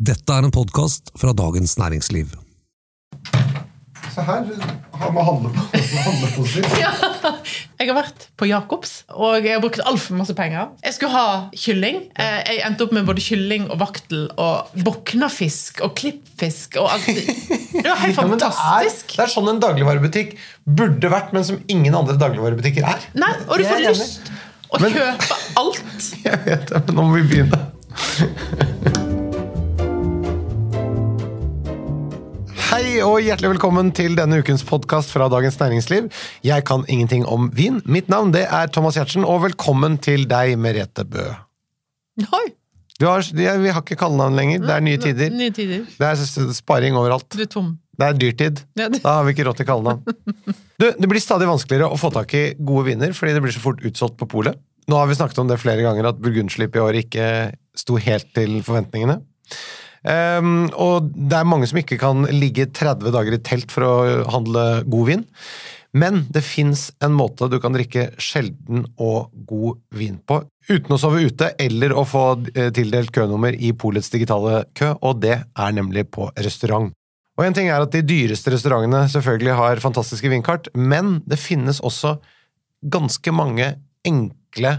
Dette er en podkast fra Dagens Næringsliv. Se her har vi handle- handleposer. Ja. Jeg har vært på Jacobs, og jeg har brukt altfor masse penger. Jeg skulle ha kylling. Eh, Jeg endte opp med både kylling og vaktel og boknafisk og klippfisk og alt. Det var helt Ja, det, er, fantastisk. det er sånn en dagligvarebutikk burde vært, men som ingen andre dagligvarebutikker er. Nei, og du får lyst å Men- kjøpe alt. Jeg vet det, men nå må vi begynne. Hei og hjertelig velkommen til denne ukens podkast fra Dagens Næringsliv. Jeg kan ingenting om vin. Mitt navn det er Thomas Giertsen, og velkommen til deg, Merete Bø. Oi, Du har, ja, vi har ikke kallenavn lenger. Det er nye tider. Nye tider. Det er sparing overalt. Du er tom. Det er dyrtid. Ja, det- Da har vi ikke råd til kallenavn. Du, det blir stadig vanskeligere å få tak i gode viner, fordi det blir så fort utsolgt på polet. Nå har vi snakket om det flere ganger, at burgundslipp i år ikke sto helt til forventningene. Ehm, og det er mange som ikke kan ligge 30 dager i telt for å handle god vin. Men det fins en måte du kan drikke sjelden og god vin på uten å sove ute eller å få eh, tildelt kønummer i polets digitale kø, og det er nemlig på restaurant. Og en ting er at De dyreste restaurantene selvfølgelig har fantastiske vinkart, men det finnes også ganske mange enkle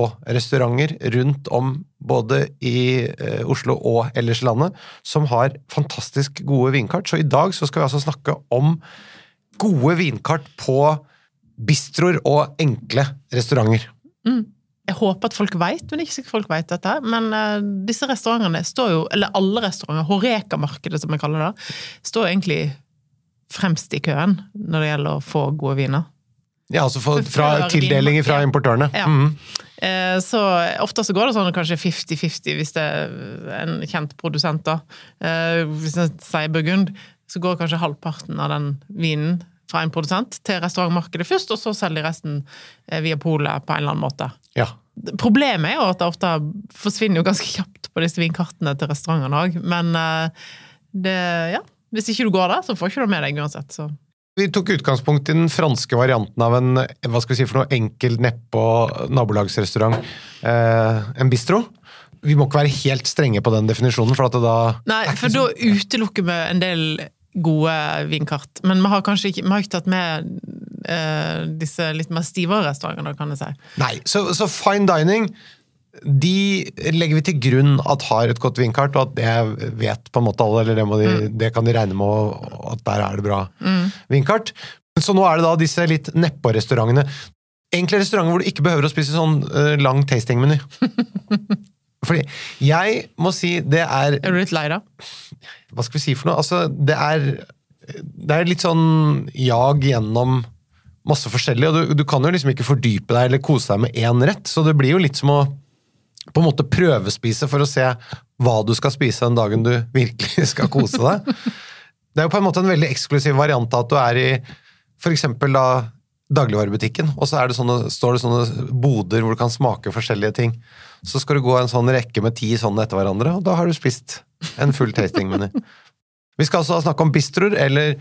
nedpå-restauranter rundt om både i eh, Oslo og ellers i landet som har fantastisk gode vinkart. Så i dag så skal vi altså snakke om gode vinkart på bistroer og enkle restauranter. Jeg håper at folk vet, men ikke sikkert folk vet dette. Men uh, disse restaurantene står jo, eller alle restauranter, Horeka-markedet som jeg kaller det, står egentlig fremst i køen når det gjelder å få gode viner. Ja, altså Fra før tildelinger fra importørene. Ja. Mhm. Eh, Så ofte så går det sånn kanskje 50-50 hvis det er en kjent produsent, da. Eh, Hvis en sier Burgund, så går kanskje halvparten av den vinen fra en produsent til restaurantmarkedet først, og så selger de resten eh, via polet på en eller annen måte. Ja. Problemet er jo at det ofte forsvinner jo ganske kjapt på disse vinkartene til restaurantene òg, men det, ja. Hvis ikke du går der, så får ikke du med deg uansett. Så. Vi tok utgangspunkt i den franske varianten av en hva skal vi si for noe, enkel nedpå nabolagsrestaurant. Eh, en bistro. Vi må ikke være helt strenge på den definisjonen, for at det da Nei, for da utelukker vi en del gode vinkart. Men vi har kanskje ikke, vi har ikke tatt med eh, disse litt mer stivere restaurantene, kan jeg si. Nei, så, så fine dining de legger vi til grunn at har et godt vinkart, og at det vet på en måte alle, eller det, de, det kan de regne med, at der er det bra vinkart. Så nå er det da disse litt nedpå-restaurantene. Enkle restauranter hvor du ikke behøver å spise sånn uh, lang tastingmeny. Fordi jeg må si det er Er du litt lei da? Hva skal vi si for noe? Altså, det er, det er litt sånn jag gjennom masse forskjellig, og du, du kan jo liksom ikke fordype deg eller kose deg med én rett, så det blir jo litt som å på en måte prøvespise for å se hva du skal spise den dagen du virkelig skal kose deg. Det er jo på en måte en veldig eksklusiv variant av at du er i eksempel da dagligvarebutikken, og så det sånne, står det sånne boder hvor du kan smake forskjellige ting. Så skal du gå en sånn rekke med ti sånne etter hverandre, og da har du spist en full tastingmeny. Vi skal altså snakke om bistroer, eller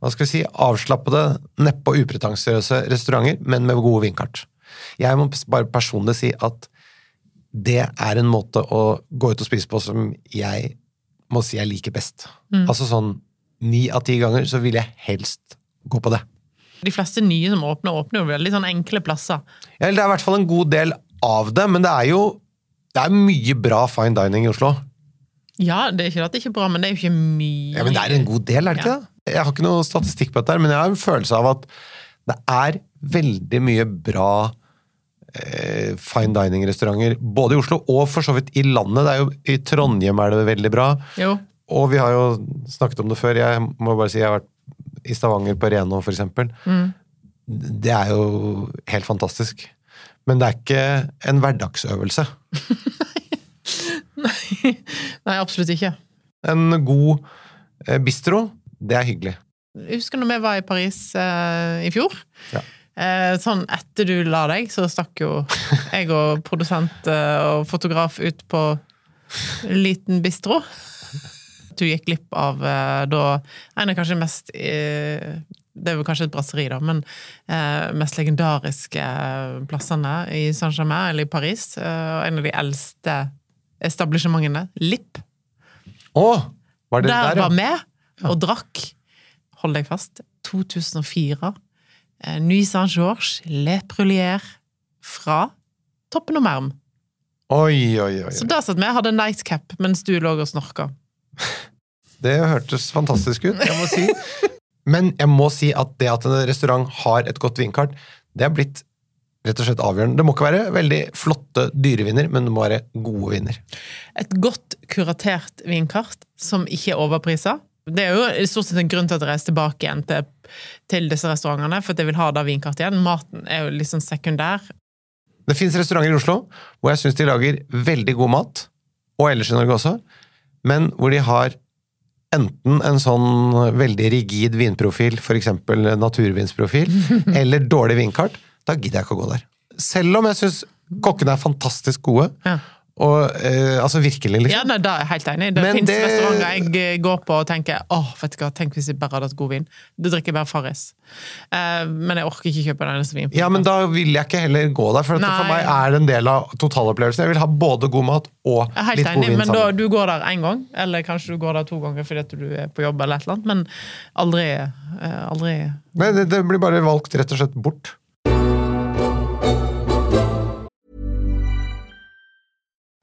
hva skal vi si, avslappede, neppe og upretensiøse restauranter, men med gode vinkart. Jeg må bare personlig si at det er en måte å gå ut og spise på som jeg må si jeg liker best. Altså sånn ni av ti ganger så vil jeg helst gå på det. De fleste nye som åpner, åpner jo veldig sånn enkle plasser. Ja, det er i hvert fall en god del av det, men det er jo det er mye bra fine dining i Oslo. Ja, det er ikke at det ikke er bra, men det er jo ikke mye. Ja, Men det er en god del, er det ikke det? Jeg har ikke noe statistikk på dette, men jeg har en følelse av at det er veldig mye bra eh, fine dining-restauranter, både i Oslo og for så vidt i landet. Det er jo, I Trondheim er det veldig bra, Jo. og vi har jo snakket om det før. Jeg må bare si jeg har vært i Stavanger på Reno, for eksempel. Det er jo helt fantastisk. Men det er ikke en hverdagsøvelse. Nei, absolutt ikke. En god eh, bistro, det er hyggelig. Jeg husker når vi var i Paris eh, i fjor. Ja. Eh, sånn etter du la deg, så stakk jo jeg og produsent eh, og fotograf ut på liten bistro. Du gikk glipp av eh, da en av kanskje mest Det er jo kanskje et brasseri, da, men mest legendariske plassene i Saint-Germain eller i Paris. En av de eldste establishementene, LIP, Å! Var det der der, var ja? med og drakk, hold deg fast, 2004. Eh, Nuit Saint-Georges, Le Prulier fra Toppen og Merm. Oi, oi, oi. Så da satt vi, hadde nightcap mens du lå og snorka. Det hørtes fantastisk ut, jeg må si. Men jeg må si at det at en restaurant har et godt vinkart, det er blitt rett og slett avgjørende. Det må ikke være veldig flotte, dyre viner, men det må være gode viner. Et godt kuratert vinkart som ikke er overprisa. Det er jo stort sett en grunn til at jeg reiser tilbake igjen til, til disse restaurantene, for jeg vil ha da vinkart igjen. Maten er jo sånn sekundær. Det fins restauranter i Oslo hvor jeg syns de lager veldig god mat, og ellers i Norge også, men hvor de har enten en sånn veldig rigid vinprofil, f.eks. naturvinsprofil, eller dårlig vinkart, da gidder jeg ikke å gå der. Selv om jeg syns kokkene er fantastisk gode, Ja. Og eh, altså virkelig, Ja, liksom. nei, da er jeg helt enig. Det Men fins det- restauranter jeg eh, går på og tenker åh, vet du hva, tenk hvis jeg bare hadde hatt god vin. Da drikker jeg bare Farris. Eh, men jeg orker ikke kjøpe den eneste vin. Ja, men da vil jeg ikke heller gå der, for for meg er det en del av totalopplevelsen. Jeg vil ha både god mat og helt litt god enig, vin men da, sammen. du går der én gang, eller kanskje du går der to ganger fordi at du er på jobb, eller et eller annet, men aldri, eh, aldri Nei, det, det blir bare valgt rett og slett bort.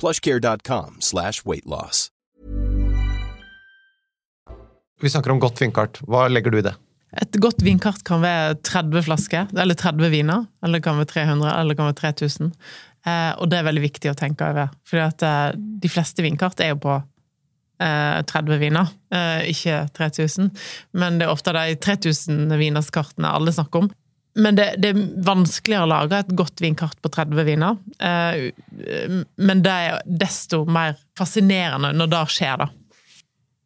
plushcare.com slash weightloss. Vi snakker om godt vinkart. Hva legger du i det? Et godt vinkart kan være 30 flasker, eller 30 viner, eller det kan være 300, eller det kan være 3000. Eh, og det er veldig viktig å tenke over, for eh, de fleste vinkart er jo på eh, 30 viner, eh, ikke 3000. Men det er ofte de 3000 vinerskartene alle snakker om. Men det, det er vanskeligere å lage et godt vinkart på 30 viner. Eh, men det er desto mer fascinerende når det skjer, da.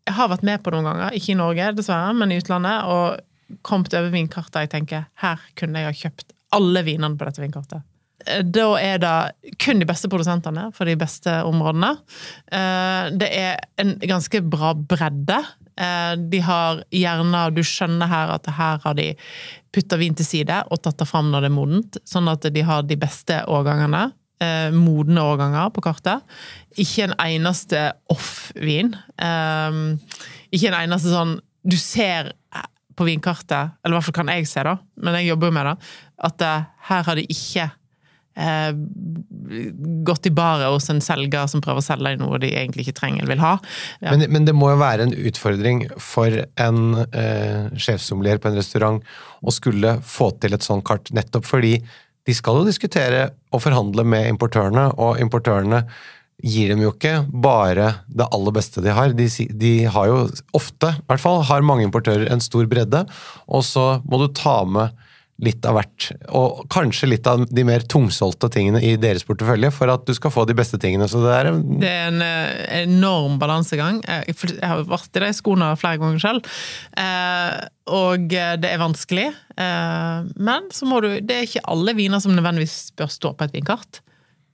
Jeg har vært med på noen ganger, ikke i Norge dessverre, men i utlandet, og kommet over vinkartet jeg tenker her kunne jeg ha kjøpt alle vinene på dette vinkartet. Eh, Da er det kun de beste produsentene for de beste områdene. Eh, Det er en ganske bra bredde. Eh, De har gjerne Du skjønner her at her har de putta vin til side og tatt det fram når det er modent, sånn at de har de beste årgangene. eh, Modne årganger på kartet. Ikke en eneste off-vin. Eh, Ikke en eneste sånn Du ser på vinkartet, eller i hvert fall kan jeg se, da, men jeg jobber jo med det, at her har de ikke eh, gått i baret hos en selger som prøver å selge noe de egentlig ikke trenger eller vil ha. Ja. Men, men det må jo være en utfordring for en eh, sjefssommelier på en restaurant å skulle få til et sånt kart, nettopp fordi de skal jo diskutere og forhandle med importørene, og importørene gir dem jo ikke bare det aller beste de har. De, de har jo ofte, i hvert fall, har mange importører en stor bredde, og så må du ta med litt av hvert, og kanskje litt av de mer tungsolgte tingene i deres portefølje, for at du skal få de beste tingene. Så det er Det er en eh, enorm balansegang. Eh, Jeg har vært i de skoene flere ganger selv, eh, og det er vanskelig. Men så må du Det er ikke alle viner som nødvendigvis bør stå på et vinkart.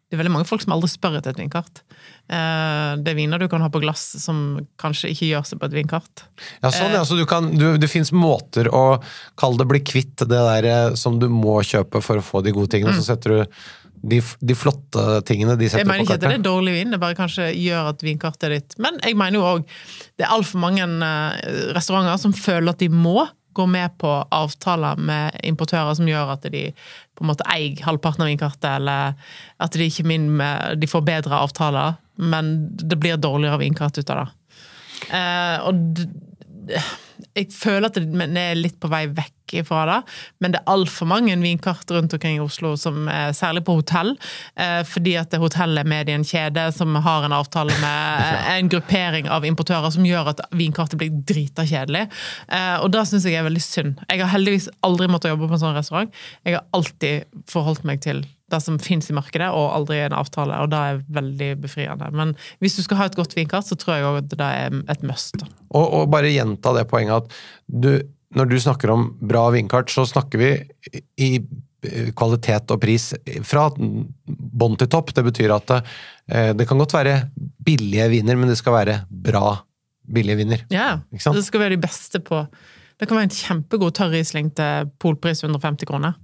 Det er veldig mange folk som aldri spør etter et vinkart. Eh, Det er viner du kan ha på glass som kanskje ikke gjør seg på et vinkart. Ja, sånn, ja. Så du kan, du, det fins måter å kalle det bli kvitt det der eh, som du må kjøpe for å få de gode tingene, så setter du de, de flotte tingene de setter Jeg mener ikke at det er dårlig vin, det bare kanskje gjør at vinkartet er ditt. Men jeg mener jo òg det er altfor mange eh, restauranter som føler at de må gå med på avtaler med importører som gjør at de på en måte eier halvparten av vinkartet, eller at de ikke min de får bedre avtaler, men det blir dårligere vinkart ut av det. Uh, og jeg føler at det- er litt på vei vekk fra det. Men det er altfor mange vinkart rundt omkring i Oslo, som er, særlig på hotell. Eh, fordi at det hotellet er med i en kjede som har en avtale med eh, en gruppering av importører som gjør at vinkartet blir drita kjedelig. Eh, og det syns jeg er veldig synd. Jeg har heldigvis aldri måttet jobbe på en sånn restaurant. Jeg har alltid forholdt meg til det som finnes i markedet, og aldri en avtale. Og det er veldig befriende. Men hvis du skal ha et godt vinkart, så tror jeg òg at det er et must. Og, og bare gjenta det poenget at du, når du snakker om bra vinkart, så snakker vi i kvalitet og pris fra bånn til topp. Det betyr at det, det kan godt være billige viner, men det skal være bra billige viner. Ja, det skal være de beste på Det kan være en kjempegod tørr Riesling til polpris 150 kroner.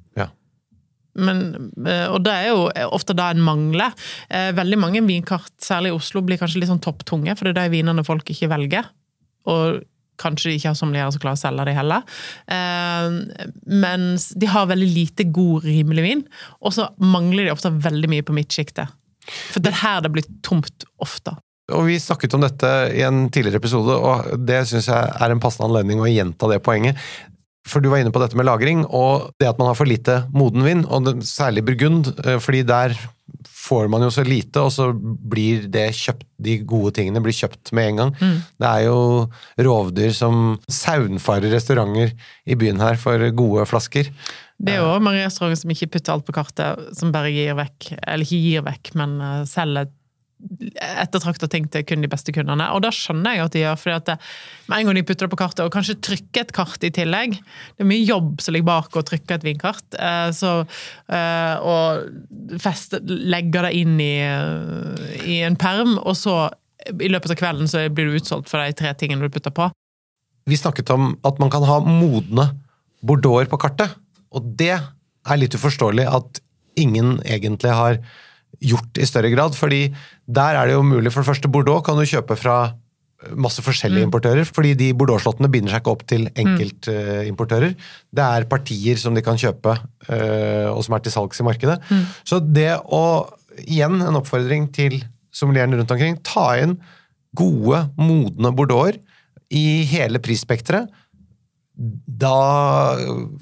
Men, eh, og det er jo ofte det en mangler. Eh, Veldig mange vinkart, særlig i Oslo, blir kanskje litt sånn topptunge, for det er de vinene folk ikke velger. Og kanskje de ikke har sommeliere som klarer å selge de heller. Eh, Mens de har veldig lite god, rimelig vin, og så mangler de ofte veldig mye på midtsjiktet. For det er her det blir tomt ofte. Og Vi snakket om dette i en tidligere episode, og det syns jeg er en passende anledning å gjenta det poenget. For du var inne på dette med lagring, og det at man har for lite moden vin, og det, særlig burgund, eh, fordi der får man jo så lite, og så blir det kjøpt, de gode tingene blir kjøpt med en gang. Det er jo rovdyr som saunfarer restauranter i byen her for gode flasker. Det er jo også mange restauranter som ikke putter alt på kartet, som bare gir vekk, eller ikke gir vekk, men eh, selger ettertrakta ting til kun de beste kundene. Og da skjønner jeg at de gjør, at med en gang de putter det på kartet, og kanskje trykker et kart i tillegg Det er mye jobb som ligger bak å trykke et vinkart. eh, Så, eh, og feste, legge det inn i, i en perm, og så i løpet av kvelden så blir du utsolgt for de tre tingene du putter på. Vi snakket om at man kan ha modne bordeauxer på kartet, og det er litt uforståelig at ingen egentlig har gjort i større grad, fordi der er det jo mulig. For det første, Bordeaux kan du kjøpe fra masse forskjellige importører, fordi de Bordeaux-slottene binder seg ikke opp til enkeltimportører. det er partier som de kan kjøpe, uh, og som er til salgs i markedet. Så det å, igjen en oppfordring til sommelierene rundt omkring, ta inn gode, modne bordeauxer i hele prisspekteret. Da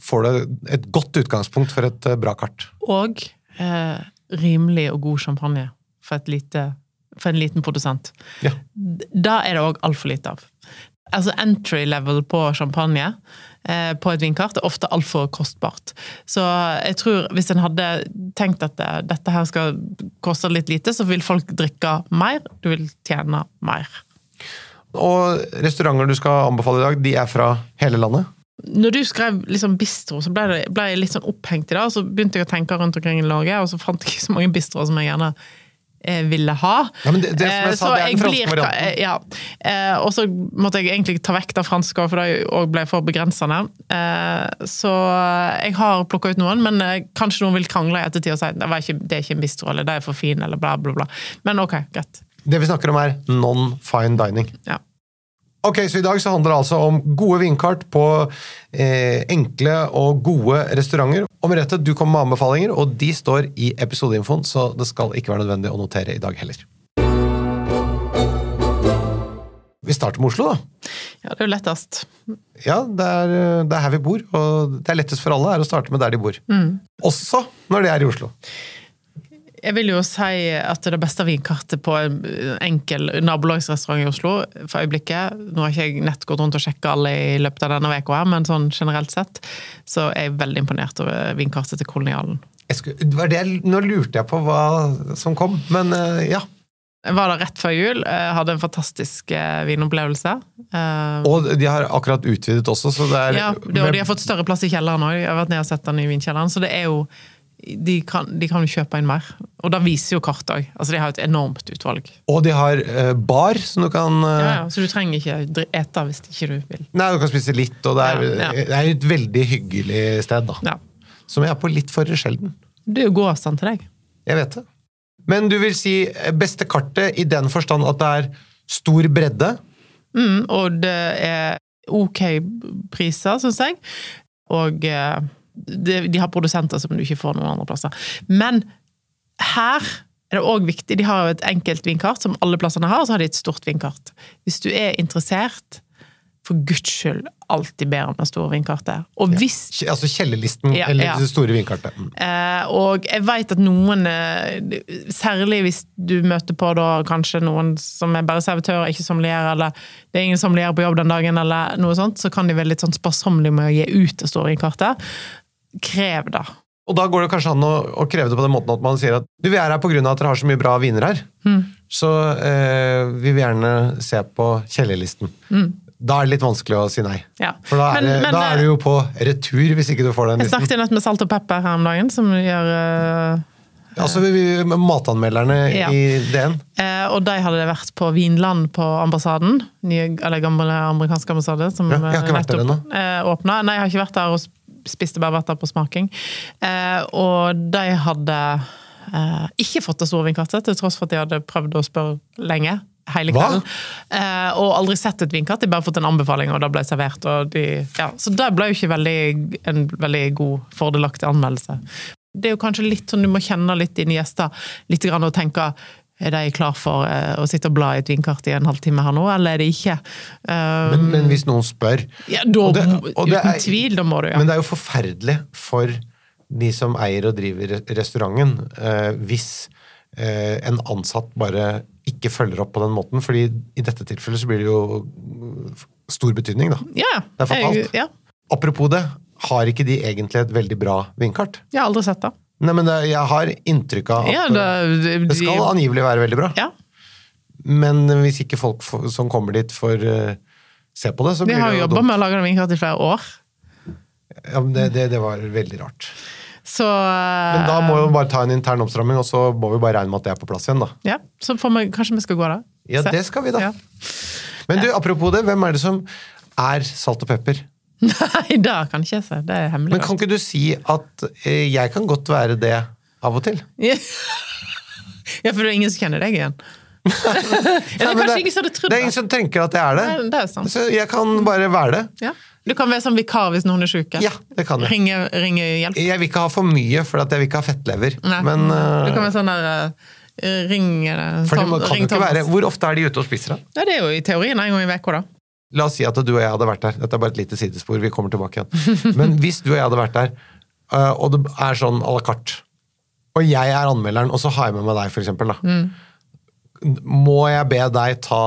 får du et godt utgangspunkt for et eh, bra kart. Og eh, rimelig og god champagne for, lite, for en liten produsent. Ja. Da er det òg altfor lite av. Altså entry level på champagne eh, på et vinkart er ofte altfor kostbart. Så jeg tror hvis en hadde tenkt at det, dette her skal koste litt lite, så vil folk drikke mer, du vil tjene mer. Og restauranter du skal anbefale i dag, de er fra hele landet. Når du skrev liksom bistro, så ble, det, ble jeg litt sånn opphengt i det. og Så begynte jeg å tenke rundt omkring i Norge, og så fant jeg ikke så mange bistroer som jeg gjerne eh, ville ha. Ja, men det, det som jeg Eh, sa, så det er den franske varianten. eh, Ja. Eh, og så måtte jeg egentlig ta vekk det franske, for det òg ble for begrensende. Eh, så jeg har plukka ut noen, men eh, kanskje noen vil krangle i ettertid og si det, ikke, det er ikke en bistro, eller det er for fin, eller bla, bla, bla. Men ok, greit. Det vi snakker om, er non-fine dining. Ja. Ok, så I dag så handler det altså om gode vinkart på eh, enkle og gode restauranter. Og Merete, du kommer med anbefalinger, og de står i episodeinfoen, så det skal ikke være nødvendig å notere i dag heller. Vi starter med Oslo, da. ja, det er jo lettest. Ja, det er, det er her vi bor, og det er lettest for alle er å starte med der de bor. Også når de er i Oslo. Jeg vil jo si at det beste vinkartet på en enkel nabolagsrestaurant i Oslo for øyeblikket Nå har ikke jeg nett gått rundt og sjekka alle i løpet av denne uka, men sånn generelt sett så er jeg veldig imponert over vinkartet til Kolonialen. Skulle, det var det, jeg- nå lurte jeg på hva som kom, men eh, ja. Jeg var der rett før jul, eh, hadde en fantastisk eh, vinopplevelse. Og de har akkurat utvidet også, så det er ja, og de har fått større plass i kjelleren òg. Jeg har vært nede og sett den i vinkjelleren. Så det er jo De kan, de kan kjøpe inn mer. Og da viser jo kart òg. Altså, de har et enormt utvalg. Og de har eh, bar, som du kan eh, Ja, ja, så du trenger ikke ete hvis ikke du vil. Nei, du kan spise litt, og det er, Ja, ja. det er et veldig hyggelig sted, da. Ja. Som jeg er på litt for sjelden. Det er jo god avstand til deg. Jeg vet det. Men du vil si eh, beste kartet i den forstand at det er stor bredde? Mm, og det er ok priser, syns jeg. Og eh, de har produsenter som du ikke får noen andre plasser. Men her er det òg viktig. De har jo et enkelt vinkart, som alle plassene har, og så har de et stort vinkart. Hvis du er interessert, for guds skyld alltid ber om det store vinkartet. Og hvis ja. Altså kjellerlisten, Ja, eller ja. det store vinkartet. Mm. Eh, og jeg veit at noen, eh, særlig hvis du møter på da kanskje noen som er bare servitør, ikke sommelier, eller det er ingen sommelier på jobb den dagen, eller noe sånt, så kan de være litt sånn sparsommelige med å gi ut det store vinkartet. Krev det. Og da går det kanskje an å, å kreve det på den måten at man sier at du, vi er her av at dere har så mye bra viner her, Mm. så eh, vi vil gjerne se på kjellerlisten. Da er det litt vanskelig å si nei. Mm. Ja. For da er, Men- det, men, da er du jo på retur hvis ikke du får den Jeg listen. snakket jo nett med Salt og Pepper her om dagen, som gjør eh, Altså vi, matanmelderne Ja. i DN. Eh, og de hadde vært på Vinland på ambassaden, nye, eller gamle amerikanske ambassade, som Ja, jeg har ikke vært der ennå. eh, åpna. Nei, jeg har ikke vært der og spiste, bare vært på smaking. Eh, og de hadde eh, ikke fått det store vinkartet, til tross for at de hadde prøvd å spørre lenge. Hele kvelden. Eh, og aldri sett et vinkatt. de bare fått en anbefaling, og det ble servert. Og de, ja. Så det ble jo ikke veldig, en veldig god, fordelaktig anmeldelse. Det er jo kanskje litt sånn du må kjenne litt dine gjester, litt grann og tenke er de klar for eh, å sitte og bla i et vinkart i en halvtime her nå, eller er de ikke? Um, Men, men hvis noen spør ja, da, og det- og uten er- tvil, da må du, ja. Men det er jo forferdelig for de som eier og driver restauranten, eh, hvis eh, en ansatt bare ikke følger opp på den måten. fordi i dette tilfellet så blir det jo stor betydning, da. ja, det er fatalt. Jeg, ja, Apropos det, har ikke de egentlig et veldig bra vinkart? jeg har aldri sett det. Nei, men det, jeg har inntrykk av at Ja, det, det, det skal de- angivelig være veldig bra. ja. Men hvis ikke folk for, som kommer dit, får uh, se på det, så blir har det jo jo jobba med å lage den vinkart i flere år. Ja, men det, var veldig rart. Så eh, Men da må vi bare ta en intern oppstramming, og så må vi bare regne med at det er på plass igjen, da. ja, Så får vi, kanskje vi skal gå da? Ja, Se. det skal vi da. Ja. Men du, apropos det, hvem er det som er salt og pepper? Nei, det kan ikke jeg si. Det er hemmelig. Men kan ikke du si at eh, jeg kan godt være det av og til? Ja, for det er ingen som kjenner deg igjen. Nei, det er kanskje ingen som hadde trodd det er ingen som tenker at jeg er det. Nei, det er sant. Så jeg kan bare være det. Ja. Du kan være som vikar hvis noen er syke. Ja, det kan jeg. Ringe, ringe hjelp. Jeg vil ikke ha for mye, for jeg vil ikke ha fettlever. Nei. Men uh... du kan være sånn der uh, Ring uh, For det må- kan ring ikke Thomas. være Hvor ofte er de ute og spiser, da? Ja, det er jo i teorien en gang i uka, da. La oss si at du og jeg hadde vært der. Dette er bare et lite sidespor. vi kommer tilbake igjen. Men hvis du og jeg hadde vært der, øh, og det er sånn à la carte, og jeg er anmelderen, og så har jeg med meg deg, for eksempel, da. Mm. Må jeg be deg ta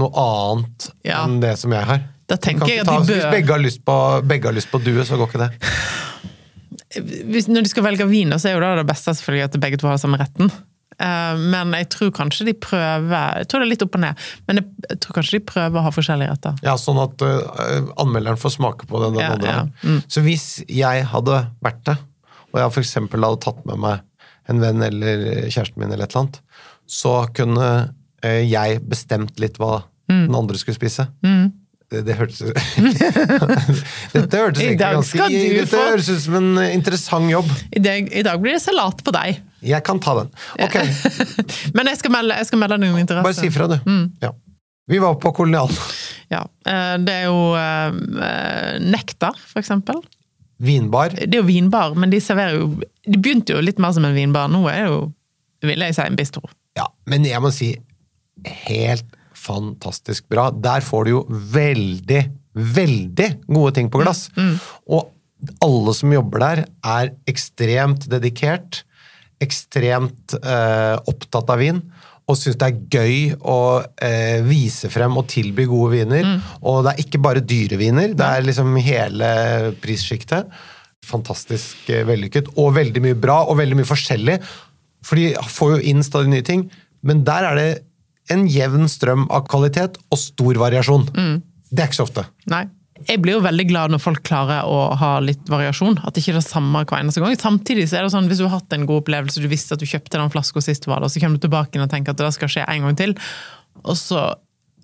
noe annet Ja. enn det som jeg har? Da tenker jeg at ta- de Hvis begge har lyst på, begge lyst på due, så går ikke det. hvis, Når de skal velge vin, så er jo det det beste selvfølgelig at begge to har samme retten. Eh, Men jeg tror kanskje de prøver Jeg tror det er litt opp og ned, men jeg, tror kanskje de prøver å ha forskjellige retter. Ja, Sånn at øh, anmelderen får smake på den, den Ja, andre. ja. Mm. Så hvis jeg hadde vært det, og jeg eksempel hadde tatt med meg en venn eller kjæresten min, eller et eller annet, så kunne øh, jeg bestemt litt hva Mm. den andre skulle spise. Det, det hørtes Dette hørtes egentlig ganske Dette få- høres ut som en øh, interessant jobb. I dag, I dag blir det salat på deg. Jeg kan ta den. Ok, Men jeg skal melde, jeg skal melde noen interesse. bare si ifra, du. Mm. Ja. Vi var på kolonial. Ja. eh, Det er jo eh, nektar, for eksempel. Vinbar. Det er jo vinbar, men de serverer jo De begynte jo litt mer som en vinbar. Nå er det jo, vil jeg si, en bistro. Ja, men jeg må si helt fantastisk bra. Der får du jo veldig, veldig gode ting på glass. Og alle som jobber der, er ekstremt dedikert, ekstremt eh, opptatt av vin. Og syns det er gøy å eh, vise frem og tilby gode viner. Og det er ikke bare dyre viner, det er liksom hele prissjiktet. Fantastisk eh, vellykket, og veldig mye bra, og veldig mye forskjellig. For de får jo inn stadig nye ting, men der er det en jevn strøm av kvalitet og stor variasjon. Det er ikke så ofte. Nei. Jeg blir jo veldig glad når folk klarer å ha litt variasjon. At det ikke er det samme hver eneste gang. Samtidig så er det sånn, hvis du har hatt en god opplevelse, du visste at du kjøpte den flaska sist var det, og så kommer du tilbake og tenker at det skal skje en gang til, og så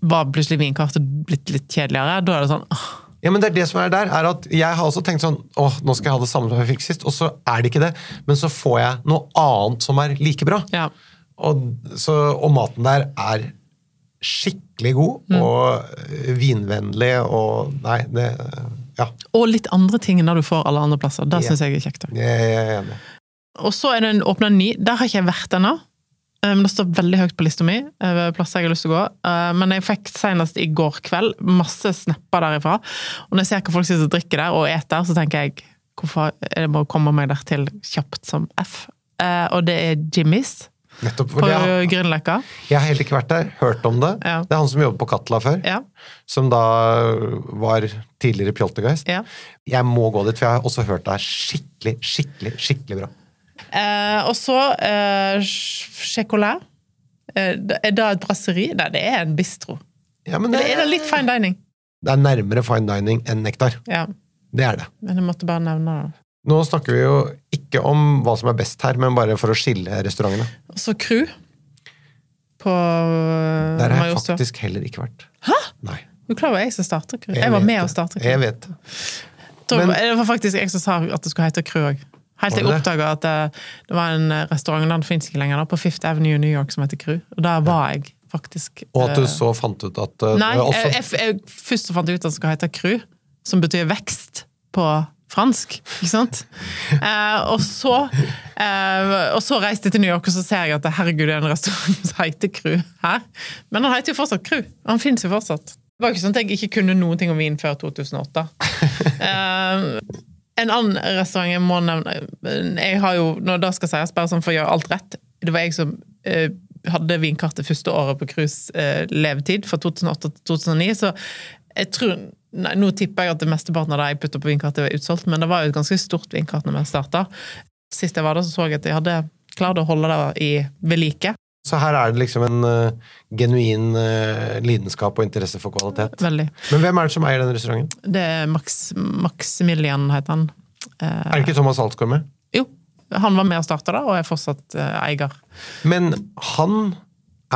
var plutselig vinkartet blitt litt kjedeligere. Da er det sånn åh, Ja, men det er det som er der, er at Jeg har også tenkt sånn åh, nå skal jeg ha det samme som jeg fikk sist, og så er det ikke det. Men så får jeg noe annet som er like bra. ja. Og, så, og maten der er skikkelig god og øh, vinvennlig og Nei, det Ja, Og litt andre ting enn det du får alle andre plasser. Det Ja. syns jeg er kjekt. jeg er enig. Og så er det en åpna ny. Der har ikke jeg vært ennå. Eh, Men det står veldig høyt på lista mi, eh, plasser jeg har lyst til å gå. Eh, Men jeg fikk senest i går kveld masse snapper derifra. Og når jeg ser hva folk sitter og drikker der og eter, så tenker jeg hvorfor jeg må komme meg der til kjapt som F. Og det er Jimmys Nettopp. på Grünerløkka. jeg har heller ikke vært der, hørt om det. Ja. Det er han som jobbet på Katla før, Ja, som da var tidligere Pjoltergeist. ja. Jeg må gå dit, for jeg har også hørt det er skikkelig, skikkelig, skikkelig bra. Eh, og så eh, Chocolat. Eh, er det et brasseri? Nei, det er en bistro. Ja, men det, Eller er det litt fine dining? det er nærmere fine dining enn nektar. Ja, Det er det. men jeg måtte bare nevne det. Nå snakker vi jo ikke om hva som er best her, men bare for å skille restaurantene. Altså Crew På Der har jeg faktisk heller ikke vært. Hæ? Nei. Du er klar over jeg som starter Crew. Jeg var med og å starte Cru. Jeg vet det. Men- Det var faktisk jeg som sa at det skulle hete Crew òg. Helt til jeg oppdaga at det, det var en restaurant, den finnes ikke lenger, da, på Fifth Avenue i New York som heter Crew. Og der var jeg faktisk. Og at du eh, så fant ut at uh, Nei, også, jeg, jeg, jeg, først fant ut at det skulle hete Crew, som betyr vekst på fransk. Ikke sant? Eh, og, så, eh, og så reiste jeg til New York, og så ser jeg at herregud, det er en restaurant som heter Crew her. Men han heter jo fortsatt Crew. Han fins jo fortsatt. Det var ikke sånn at jeg ikke kunne noen ting om vin før 2008. Eh, en annen restaurant jeg må nevne Jeg har jo, når det skal sies, bare sånn for å gjøre alt rett Det var jeg som eh, hadde vinkartet første året på cruise eh, levetid, fra 2008 til 2009. Så jeg tror nei, Nå tipper jeg at det mesteparten av det jeg putter på vinkartet, var utsolgt, men det var jo et ganske stort vinkart når vi starta. Sist jeg var der, så så jeg at jeg hadde klart å holde det i ved like. så her er det liksom en uh, genuin uh, lidenskap og interesse for kvalitet. Veldig. Men hvem er det som eier den restauranten? Det er Max, Maximilian, heter han. Uh, Er det ikke Thomas Altsgaard med? jo. Han var med og starta det, og er fortsatt eh, eier. Men han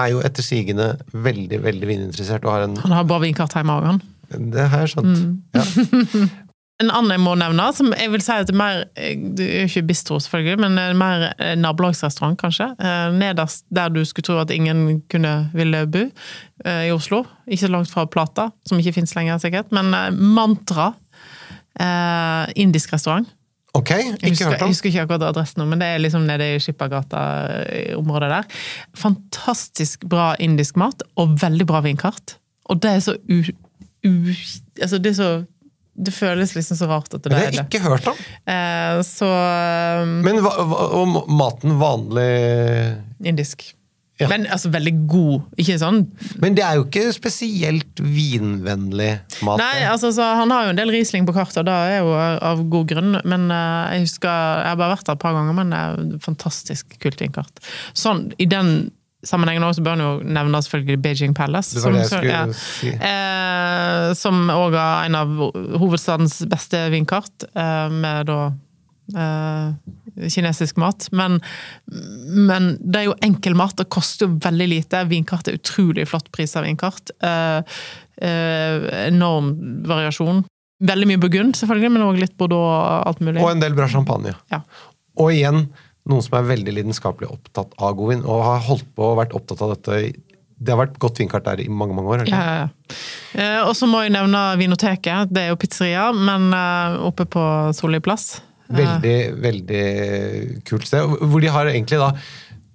er jo etter sigende veldig, veldig vininteressert og har en Han har bra vinkart hjemme òg, han. Det har jeg skjønt. Mm. Ja. En annen jeg må nevne, som jeg vil si at det er mer Det er ikke bistro, selvfølgelig, men mer eh, nabolagsrestaurant, kanskje. Eh, Nederst der du skulle tro at ingen kunne ville bo, eh, i Oslo. Ikke langt fra Plata, som ikke fins lenger, sikkert. Men Mantra. eh, Indisk restaurant. Ok, ikke husker, hørt jeg husker ikke akkurat adressen men det er liksom nede i Skippergata-området der. Fantastisk bra indisk mat, og veldig bra vinkart. Og det er så u... u altså, det er så Det føles liksom så rart at det Det har er jeg det. ikke hørt om. Eh, så eh, Men hva, og maten vanlig indisk. Ja. Men altså veldig god. Ikke sånn Men det er jo ikke spesielt vinvennlig mat. Nei, altså så Han har jo en del Riesling på kartet, og det er jo av god grunn. Men uh, jeg husker Jeg har bare vært der et par ganger, men det er jo fantastisk kult vinkart. Sånn, I den sammenhengen også bør en jo nevne selvfølgelig Beijing Palace. Som- ja. si. Eh, som også har en av hovedstadens beste vinkart, eh, med da eh, kinesisk mat. Men, men det er jo enkel mat, det koster jo veldig lite. Vinkart er utrolig flott pris av vinkart. Eh, eh, enorm variasjon. Veldig mye burgund, selvfølgelig, men òg litt bordeaux og alt mulig. Og en del bra champagne. Ja. Og igjen, noen som er veldig lidenskapelig opptatt av god vin, og har holdt på og vært opptatt av dette Det har vært godt vinkart der i mange mange år. eller? Ja, ja, ja. Eh, og så må jeg nevne Vinoteket. Det er jo pizzeria, men eh, oppe på Solli plass. Eh, Veldig, veldig kult sted. Hvor de har egentlig da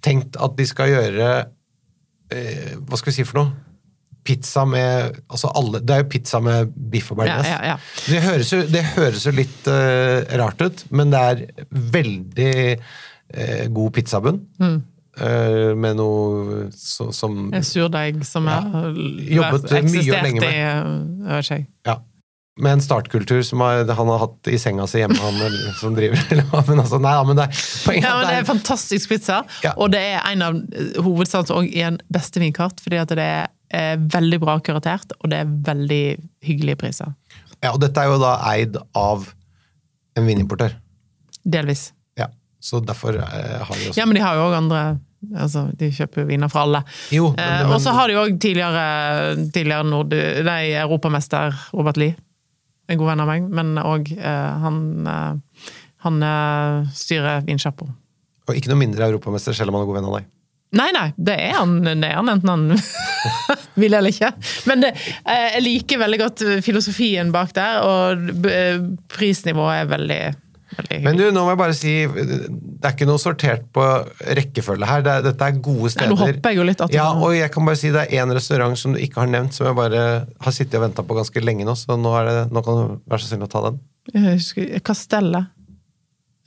tenkt at de skal gjøre Hva skal vi si for noe? Pizza med altså alle, Det er jo pizza med biff og bearnés. Ja, ja, ja. Det, det høres jo litt uh, rart ut, men det er veldig eh, god pizzabunn. Mm. eh, med noe så, som En surdeig som Ja. har Jobbet mye og lenge med. i Jeg vet ikke. Ja. Med en startkultur som har, han har hatt i senga si hjemme, han eller- som driver. Men altså, nei, men det er Ja, men det er fantastisk pizza, Ja. og det er en av hovedstadens og en beste vinkart, fordi at det er eh, veldig bra kuratert, og det er veldig hyggelige priser. Ja, og dette er jo da eid av en vinimportør. Delvis. Så derfor eh, har de også Ja, men de har jo òg andre Altså, de kjøper jo viner fra alle. Jo, Eh, og så har de òg tidligere, tidligere Nord... Nei, europamester Robert Lie. En god venn av meg, men òg eh, han eh, Han eh, styrer vinsjappa. og ikke noe mindre europamester selv om han er god venn av deg. Nei, nei, det er han, det er han enten han vil eller ikke. Men det, eh, jeg liker veldig godt filosofien bak der, og prisnivået er veldig Men du, nå må jeg bare si Det er ikke noe sortert på rekkefølge her. Det er, dette er gode Nei, steder. nå hopper jeg jo litt. Ja, og jeg kan bare si det er én restaurant som du ikke har nevnt, som jeg bare har sittet og venta på ganske lenge nå, så nå, det, nå kan du være så snill å ta den. Kastellet.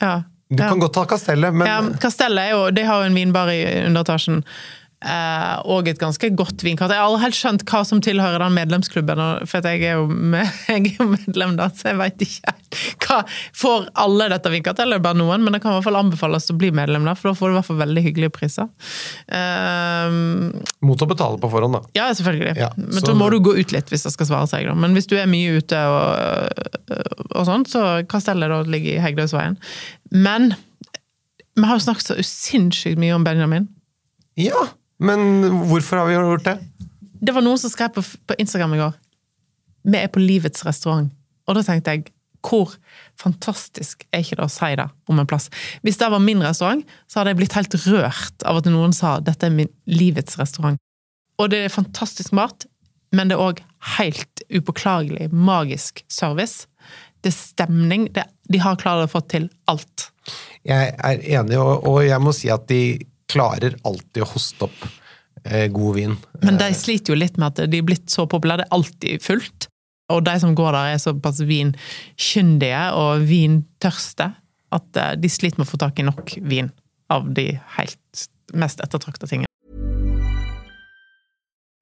Ja. Du ja. kan godt ta Kastellet, men ja, Kastellet er jo, de har jo en vinbar i underetasjen. Eh, og et ganske godt vinkart. Jeg har aldri helt skjønt hva som tilhører den medlemsklubben. For jeg er jo, med, jeg er medlem, da, så jeg veit ikke hva Får alle dette vinkartet, eller bare noen? Men det kan i hvert fall anbefales å bli medlem, da, for da får du i hvert fall veldig hyggelige priser. Eh, mot å betale på forhånd, da. ja, selvfølgelig. Ja, men så- så må du gå ut litt hvis det skal svare seg. Da. Men hvis du er mye ute og, og sånn, så Kastellet da ligger i Hegdøysveien. Men vi har jo snakket så usinnssykt mye om Benjamin. Ja, men hvorfor har vi gjort det? Det var noen som skrev på, på Instagram i går Vi er på livets restaurant. Og da tenkte jeg hvor fantastisk er ikke det å si det om en plass? Hvis det var min restaurant, så hadde jeg blitt helt rørt av at noen sa dette er min livets restaurant. Og det er fantastisk mat, men det er òg helt upåklagelig magisk service. Det er stemning. Det, de har klart å få til alt. Jeg er enig, og, og jeg må si at de klarer alltid å hoste opp eh, god vin. Men de sliter jo litt med at de er blitt så populære. Det er alltid fullt. Og de som går der, er såpass vinkyndige og vintørste at eh, de sliter med å få tak i nok vin av de helt mest ettertrakta tingene.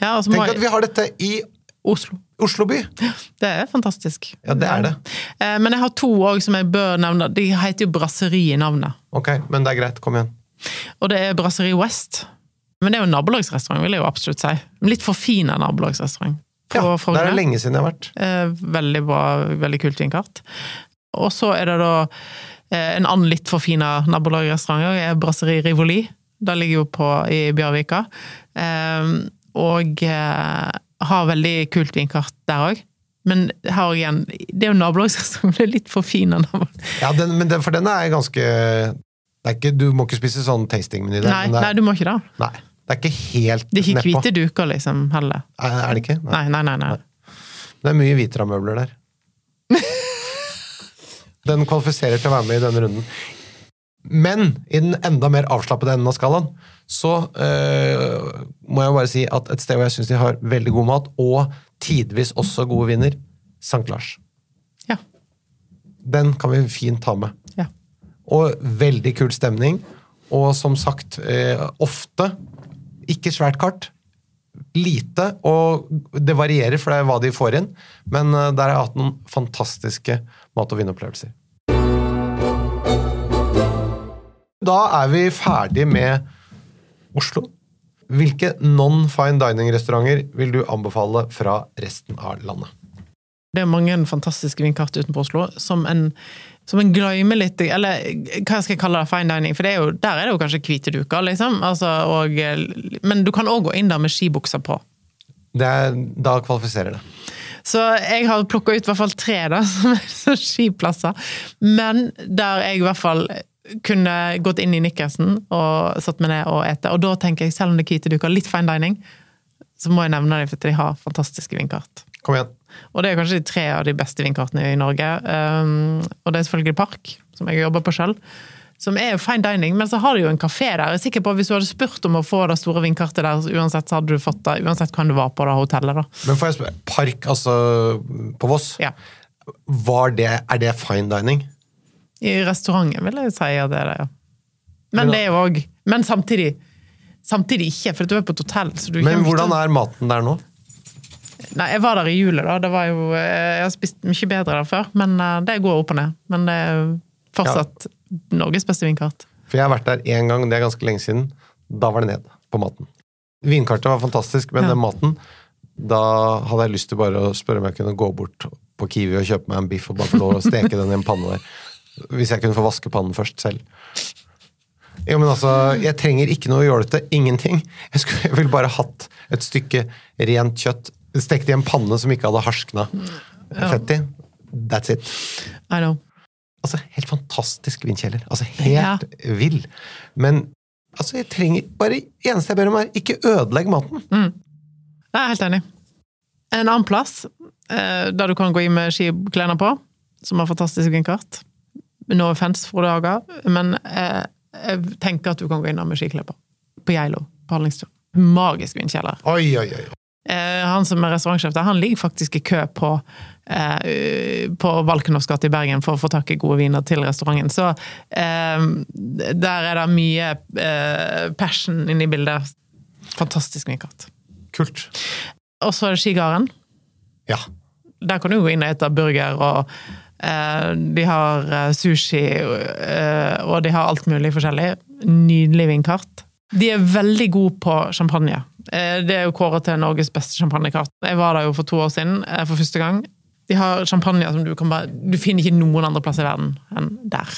Ja, altså, Tenk at vi har dette i Oslo. Oslo by! Det er fantastisk. Ja, det er det. Eh, Men jeg har to òg som jeg bør nevne. De heter jo Brasseri i navnet. Ok, men det er greit. Kom igjen. Og det er Brasseri West. Men det er jo en nabolagsrestaurant, vil jeg jo absolutt si. Litt forfina nabolagsrestaurant. Ja, Frogner. Der er det lenge siden jeg har vært. Eh, Veldig bra, veldig kult vinkart. Og så er det da eh, en annen litt forfina nabolagrestaurant, og er Brasseri Rivoli. Det ligger jo på i Bjørvika. Eh, Og eh, har veldig kult vinkart der òg. Men her og igjen, det er jo nabolaget som blir litt forfina nabolag. Ja, den, men den, For den er ganske det er ikke, Du må ikke spise sånn tastingmeny der. Nei, nei, du må ikke det. nei, det er ikke helt Det er ikke hvite duker, liksom, heller. Er, er det ikke? Nei. Nei, nei, nei. nei. Det er mye hvitramøbler der. Den kvalifiserer til å være med i denne runden. Men i den enda mer avslappede enden av skalaen, så eh, må jeg bare si at et sted hvor jeg syns de har veldig god mat, og tidvis også gode viner, St. Lars. Ja. Den kan vi fint ta med. ja. Og veldig kul stemning. Og som sagt, eh, ofte ikke svært kart. Lite, og det varierer, for det er hva de får inn. Men eh, der har jeg hatt noen fantastiske mat- og vinopplevelser. Da er vi ferdig med Oslo. Hvilke non-fine dining-restauranter vil du anbefale fra resten av landet? Det er mange fantastiske vinkart utenfor Oslo som en, som en glemmer litt Eller hva skal jeg kalle det? Fine dining? For det er jo, der er det jo kanskje hvite duker, liksom. Altså, og, men du kan òg gå inn der med skibukser på. Det er, da kvalifiserer det. Så jeg har plukka ut i hvert fall tre da, som er skiplasser. Men der jeg i hvert fall kunne gått inn i Nikkersen og satt meg ned og ete. Og da tenker jeg, selv om det er hvite duker, litt fine dining, så må jeg nevne dem for de har fantastiske vindkart. Kom igjen. Og det er kanskje de tre av de beste vindkartene i Norge. Um, og det er selvfølgelig Park, som jeg jobber på sjøl. Som er jo fine dining, men så har de jo en kafé der. Jeg er sikker på at Hvis du hadde spurt om å få det store vindkartet der, uansett så hadde du fått det. Uansett hvem du var på det hotellet. da. Men får jeg spørre, Park, altså på Voss, Ja. var det, er det fine dining? I restauranten vil jeg si at det er det, ja. Men det er jo òg Men samtidig Samtidig ikke, for du er på et hotell. Så du Men hvordan er maten der nå? Nei, Jeg var der i jula, da. Det var jo, eh, jeg har spist mye bedre der før, men eh, det går opp og ned. Men det er fortsatt fortsatt Norges beste vinkart. For jeg har vært der én gang, det er ganske lenge siden. Da var det ned på maten. Vinkartet var fantastisk, men Ja. den maten Da hadde jeg lyst til bare å spørre om jeg kunne gå bort på Kiwi og kjøpe meg en biff og bare få lov å steke den i en panne der. Hvis jeg kunne få vaske pannen først selv. Jo, men altså, Jeg trenger ikke noe jålete. Ingenting. Jeg, skulle, jeg ville bare hatt et stykke rent kjøtt stekt i en panne som ikke hadde harskna fett i. That's it. I know. Altså, Helt fantastisk vindkjeller. Altså, Helt vill. Men altså, jeg trenger bare eneste jeg ber om, er ikke ødelegg maten. Jeg er helt enig. En annen plass, eh, der du kan gå inn med skiklærne på, som har fantastisk vinkart. No offense, Frode Haga, men eh, jeg tenker at du kan gå inn der med skiklær på. Geilo, på Hallingstuen. Magisk vindkjeller. Oi, oi, oi. Eh, han som er restaurantsjef der, han ligger faktisk i kø på, eh, på Valkenovs gate i Bergen for å få tak i gode viner til restauranten. Så eh, der er det mye eh, passion inne i bildet. Fantastisk vinkart. Kult. Og så er det Skigarden. Ja. Der kan du gå inn og spise burger, og de har eh, sushi, eh, og de har alt mulig forskjellig. Nydelig vinkart. De er veldig gode på champagne. Eh, det er jo kåret til Norges beste champagnekart. Jeg var der jo for to år siden, eh, for første gang. De har champagne som du kan bare Du finner ikke noen andre plass i verden enn der.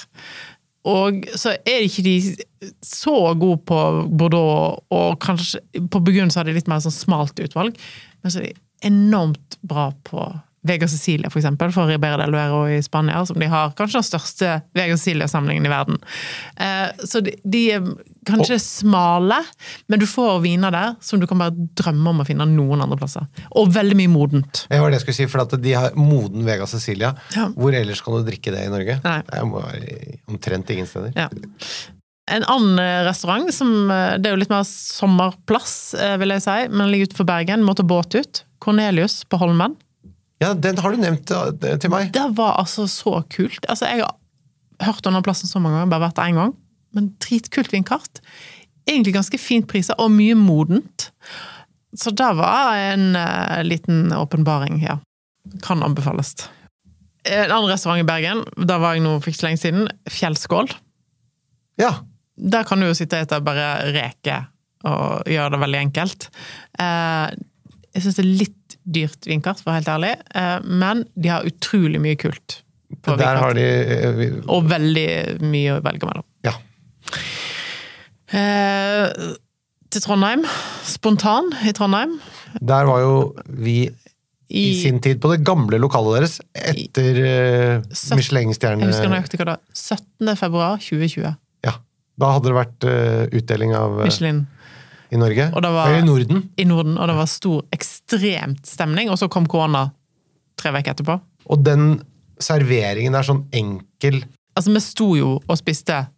Og så er ikke de så gode på Bordeaux, og kanskje på Burgund så har de litt mer sånn smalt utvalg, men så er de enormt bra på Vega Cecilia, for eksempel, for Ribera del Duero i Spania, som de har kanskje den største Vega Cecilia-samlingen i verden. Eh, så de, er kanskje smale, men du får viner der som du kan bare drømme om å finne noen andre plasser. Og veldig mye modent. Det var det jeg skulle si, for at de har moden Vega Cecilia. Ja. Hvor ellers kan du drikke det i Norge? Nei. Det må være omtrent ingen steder. Ja. En annen eh, restaurant, som eh, det er jo litt mer sommerplass, vil jeg si, men ligger utenfor Bergen, må ta båt ut. Cornelius på Holmen. Ja, den har du nevnt til meg. Det var altså så kult. Altså, jeg har hørt om den plassen så mange ganger, bare vært der én gang. Men dritkult vindkart. Egentlig ganske fint priser, og mye modent. Så det var en uh, liten åpenbaring, ja. Kan anbefales. En annen restaurant i Bergen, der var jeg nå for ikke så lenge siden, Fjellskål. Ja. Der kan du jo sitte og spise bare reker og gjøre det veldig enkelt. Uh, jeg syns det er litt dyrt vinkart, for å være helt ærlig, eh, men de har utrolig mye kult. på Der vinkart. har de uh, Og veldig mye å velge mellom. Ja. Eh, til Trondheim. Spontan i Trondheim. Der var jo vi i, I, sin tid på det gamle lokalet deres etter uh, Michelin-stjerne... jeg husker nøyaktig hva det var. 17. februar 2020. Ja. Da hadde det vært uh, utdeling av uh, Michelin i Norge. Var- Eller i Norden. i Norden, og det var stor, ekstremt stemning. Og så kom korona tre uker etterpå. Og den serveringen er sånn enkel Altså, vi sto jo og spiste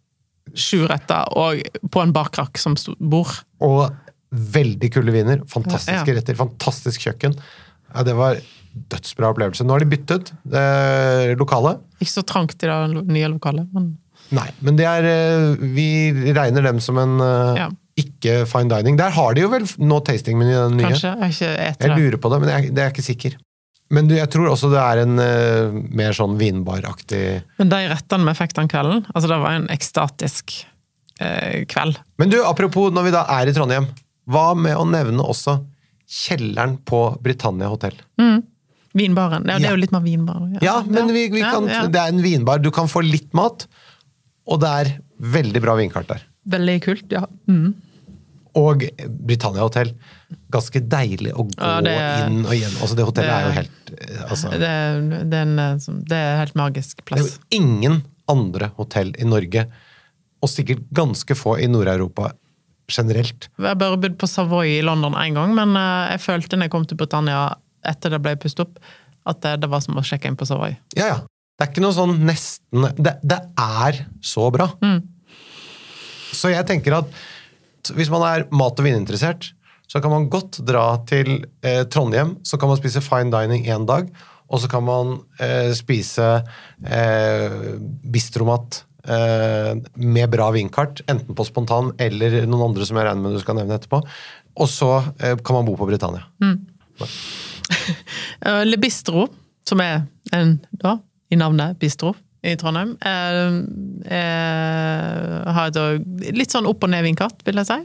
sju retter og på en bakrakk som bord. og veldig kule viner. Fantastiske Ja. retter, fantastisk kjøkken. Ja, det var dødsbra opplevelse. Nå har de byttet eh, lokale. Ikke så trangt i det nye lokalet, men Nei, men det er eh, Vi regner dem som en eh, Ja. Ikke fine dining. Der har de jo vel nå tastingmeny, den nye. kanskje. Jeg Jeg det. lurer på det, men jeg, det er ikke sikker. Men du, jeg tror også det er en uh, mer sånn vinbaraktig Men de rettene vi fikk den kvelden, altså det var en ekstatisk uh, kveld. Men du, apropos når vi da er i Trondheim, hva med å nevne også kjelleren på Britannia hotell? Vinbaren. Ja, det er jo litt mer vinbar. Ja, men vi, vi Ja, kan, ja. det er en vinbar. Du kan få litt mat, og det er veldig bra vinkart der. Veldig kult, ja. Mm. Og Britannia hotell. ganske deilig å gå Ja, det er- inn og igjen. Altså, det hotellet er jo helt eh, altså, Det, er- det, er en, eh, det er helt magisk plass. Det er jo ingen andre hotell i Norge, og sikkert ganske få i Nord-Europa generelt. Jeg bare bodd på Savoy i London én gang, men eh, jeg følte når jeg kom til Britannia etter det ble pustet opp, at det, det var som å sjekke inn på Savoy. Ja, ja. Det er ikke noe sånn nesten Det, det er så bra. Så jeg tenker at hvis man er mat- og vininteressert, så kan man godt dra til eh, Trondheim. Så kan man spise fine dining én dag, og så kan man eh, spise eh, bistromat eh, med bra vinkart, enten på Spontan eller noen andre som jeg regner med du skal nevne etterpå. Og så eh, kan man bo på Britannia. Mm. Le Bistro, som er en, da, i navnet Bistro i Trondheim, eh, eh, har et eh, litt sånn opp- og ned-vindkart, vil jeg si.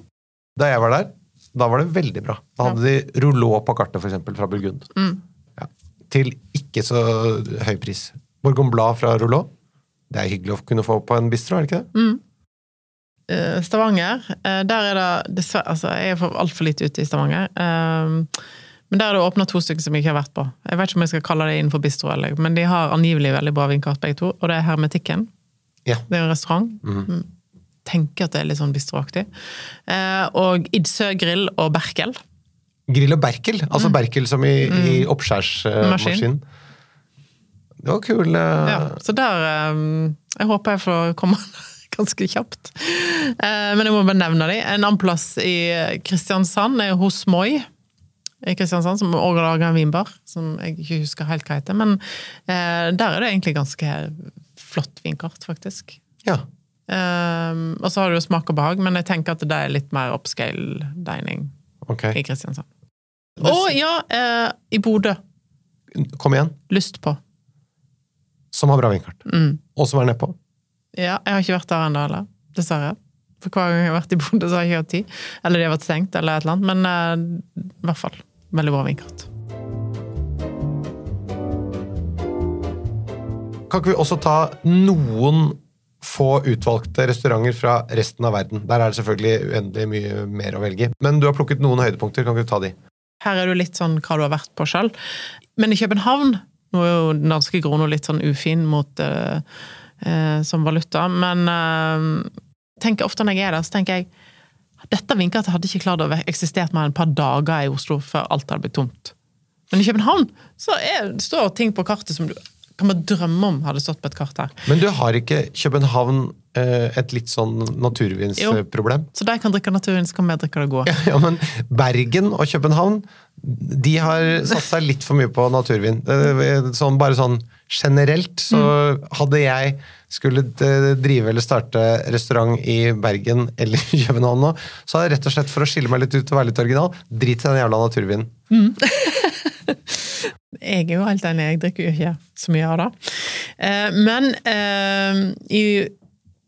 Da jeg var der, da var det veldig bra. Da hadde de Rouleau på kartet, eksempel, fra Burgund. Ja. Til ikke så høy pris. Borgon Blad fra Rouleau. Det er hyggelig å kunne få på en bistro, er det ikke det? Mm. Stavanger, eh, der er det dessverre Altså, jeg er altfor lite ute i Stavanger. Eh, Men der er det åpna to stykker som jeg ikke har vært på. Jeg vet ikke om jeg skal kalle det innenfor bistro, eller, men de har angivelig veldig bra vinkart, begge to. Og det er Hermetikken. Ja. Det er en restaurant. Mm. Tenker at det er litt sånn bistroaktig. Eh, og Idsø grill og Berkel. Grill og Berkel. Altså Berkel som i, i oppskjærsmaskin. det var kul eh, Ja, så der eh, Jeg håper jeg får komme ganske kjapt. Eh, Men jeg må bare nevne dem. En annen plass i Kristiansand er hos Moi. I Kristiansand, som også lager en vinbar, som jeg ikke husker helt hva heter. Men eh, der er det egentlig ganske flott vinkart, faktisk. Ja. Eh, og så har du jo smak og behag, men jeg tenker at det er litt mer upscale dining okay. i Kristiansand. Å ja! Eh, I Bodø. Kom igjen. Lyst på. Som har bra vinkart. Mm. Og som er nedpå. Ja, jeg har ikke vært der ennå, eller. Dessverre. For hver gang jeg har vært i Bodø, så har jeg ikke hatt tid. Eller de har vært stengt, eller et eller annet. Men eh, i hvert fall. Veldig bra vinkart. Kan ikke vi også ta noen få utvalgte restauranter fra resten av verden? Der er det selvfølgelig uendelig mye mer å velge. Men du har plukket noen høydepunkter. Kan ikke du ta de? Her er det jo litt sånn hva du har vært på sjøl. Men i København Nå er jo den danske krona litt sånn ufin mot eh, eh, som valuta, men eh, tenker ofte når jeg er der, så tenker jeg dette vinkartet hadde ikke klart å eksistert mer enn et par dager i Oslo før alt hadde blitt tomt. Men i København så er, står ting på kartet som du kan bare drømme om hadde stått på et kart her. Men du har ikke København eh, et litt sånn naturvinsproblem? Så de kan drikke naturvin, så kan vi drikke det gode. Ja, men Bergen og København de har satt seg litt for mye på naturvin. Eh, Sånn, bare sånn generelt så hadde jeg skulle drive eller starte restaurant i Bergen eller København nå, så har jeg rett og slett for å skille meg litt ut og være litt original, drit i den jævla naturvinen. Jeg er jo helt enig, jeg drikker jo ikke så mye av det. Eh, Men eh, i,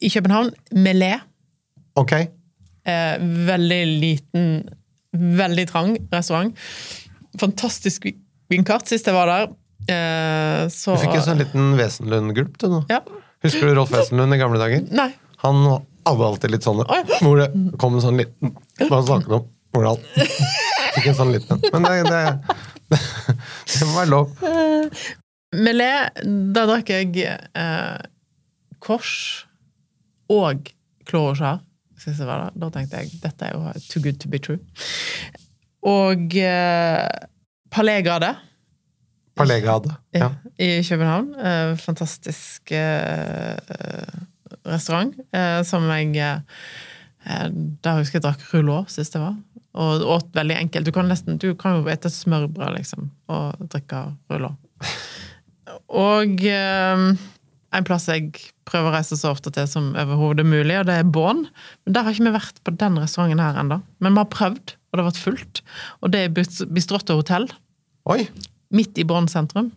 i København, Melé, Ok? eh, veldig liten, veldig trang restaurant. Fantastisk vinkart sist jeg var der. Så Du fikk en sånn liten Wesenlund-gulp, du nå. Ja. Husker du Rolf Wesenlund i gamle dager? Nei. Han hadde alltid litt sånne Hvor det kom en sånn liten Hva snakket om? Hvordan? Fikk en sånn liten en. Men det, det, det må være lov. Melé, da drakk jeg eh, kors og kloroskjær. Da tenkte jeg dette er jo too good to be true. Og eh, Palais Garde Parlegade. Ja. i København. Eh, fantastisk eh, restaurant eh, som jeg eh, Der husker jeg drakk rouleau sist jeg var. Og åt veldig enkelt. Du kan nesten, du kan jo spise smørbrød, liksom, og drikke rouleau. Og en plass jeg prøver å reise så ofte til som overhodet mulig, og det er Bonn. Men der har ikke vi vært på den restauranten her ennå. Men vi har prøvd, og det har vært fullt. Og det er Bist- Bistrotto hotell Oi! Midt i Brann sentrum.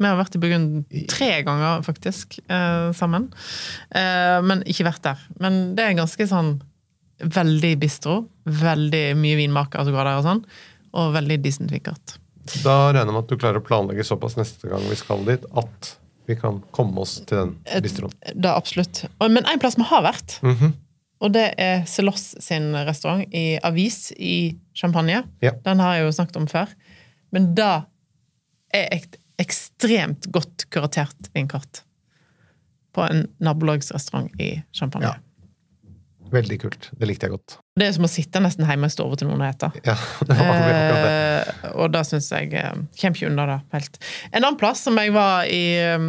Vi har vært i Burgund tre ganger, faktisk, eh, sammen. Eh, men ikke vært der. Men det er ganske sånn veldig bistro. Veldig mye vinmarker som går der og sånn. Og veldig decent vinkart. Da regner jeg med at du klarer å planlegge såpass neste gang vi skal dit, at vi kan komme oss til den bistroen. Det er absolutt. Men en plass vi har vært, Mhm. Og det er Celos sin restaurant i Avis i Champagne. Ja. Den har jeg jo snakket om før. Men da er et ekstremt godt kuratert vinkart. På en nabolagsrestaurant i Champagne. Ja. Veldig kult. Det likte jeg godt. Det er som å sitte nesten hjemme i stua til noen og ete. Ja, det var det. Eh, og da syns jeg eh, Kommer ikke unna det helt. En annen plass som jeg var i eh,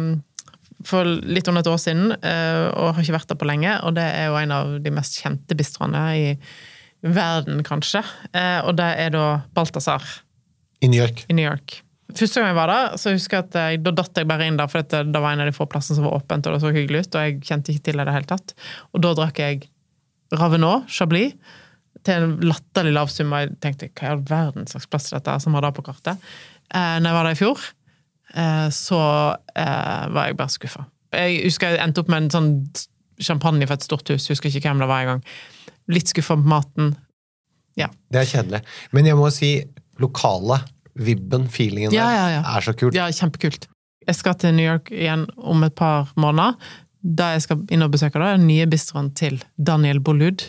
for litt under et år siden, eh, og har ikke vært der på lenge, og det er jo en av de mest kjente bistroene i verden, kanskje. Og det er da Balthazar I New York. i New York. Første gang jeg var der, så husker jeg at jeg, da datt jeg bare inn der, for det, det var en av de få plassene som var åpent, og det så hyggelig ut, og jeg kjente ikke til det i det hele tatt. Og da drakk jeg Ravenot, Chablis, til en latterlig lav sum, og jeg tenkte hva i all verden slags plass er dette som har det på kartet? Eh, når jeg var der i fjor, eh, så eh, var jeg bare skuffa. Jeg husker jeg endte opp med en sånn champagne fra et stort hus, husker ikke hvem det var engang. Litt skuffa på maten. Ja. Det er kjedelig. Men jeg må si lokale vibben, feelingen Ja, ja, ja. er så kult. Ja, kjempekult. Jeg skal til New York igjen om et par måneder. Da jeg skal inn og besøke da, den nye bistroen til Daniel Bollud,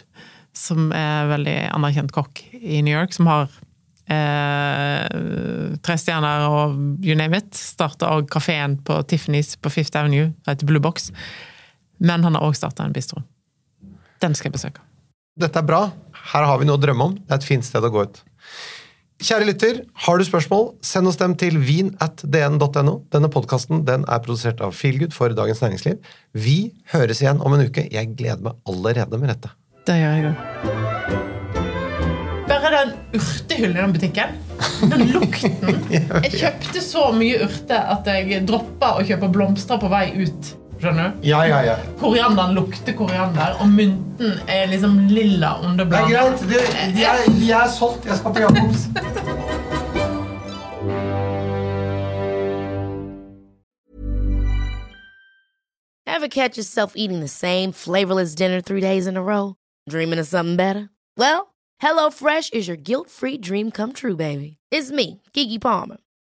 som er veldig anerkjent kokk i New York, som har eh, tre stjerner og you name it. Starta òg kafeen på Tiffany's på Fifth Avenue, som heter Blue Box. Men han har òg starta en bistro. Den skal jeg besøke. Dette er bra. Her har vi noe å drømme om. Det er et fint sted å gå ut. Kjære lytter, har du spørsmål, send oss dem til vin.dn.no. Denne podkasten den er produsert av Feelgood for Dagens Næringsliv. Vi høres igjen om en uke. Jeg gleder meg allerede med dette. Det gjør jeg òg. Bare den urtehyllen i den butikken. Den lukten. Jeg kjøpte så mye urter at jeg droppa å kjøpe blomster på vei ut. Skjønner du? Ja, ja, ja. Korianderen lukter koriander, og mynten er liksom lilla underblad. De er, solgt. Jeg skal på Jacobs. Ever catch yourself eating the same flavorless dinner three days in a row? Dreaming of something better? Well, HelloFresh is your guilt-free dream come true, baby. It's me, Kiki Palmer.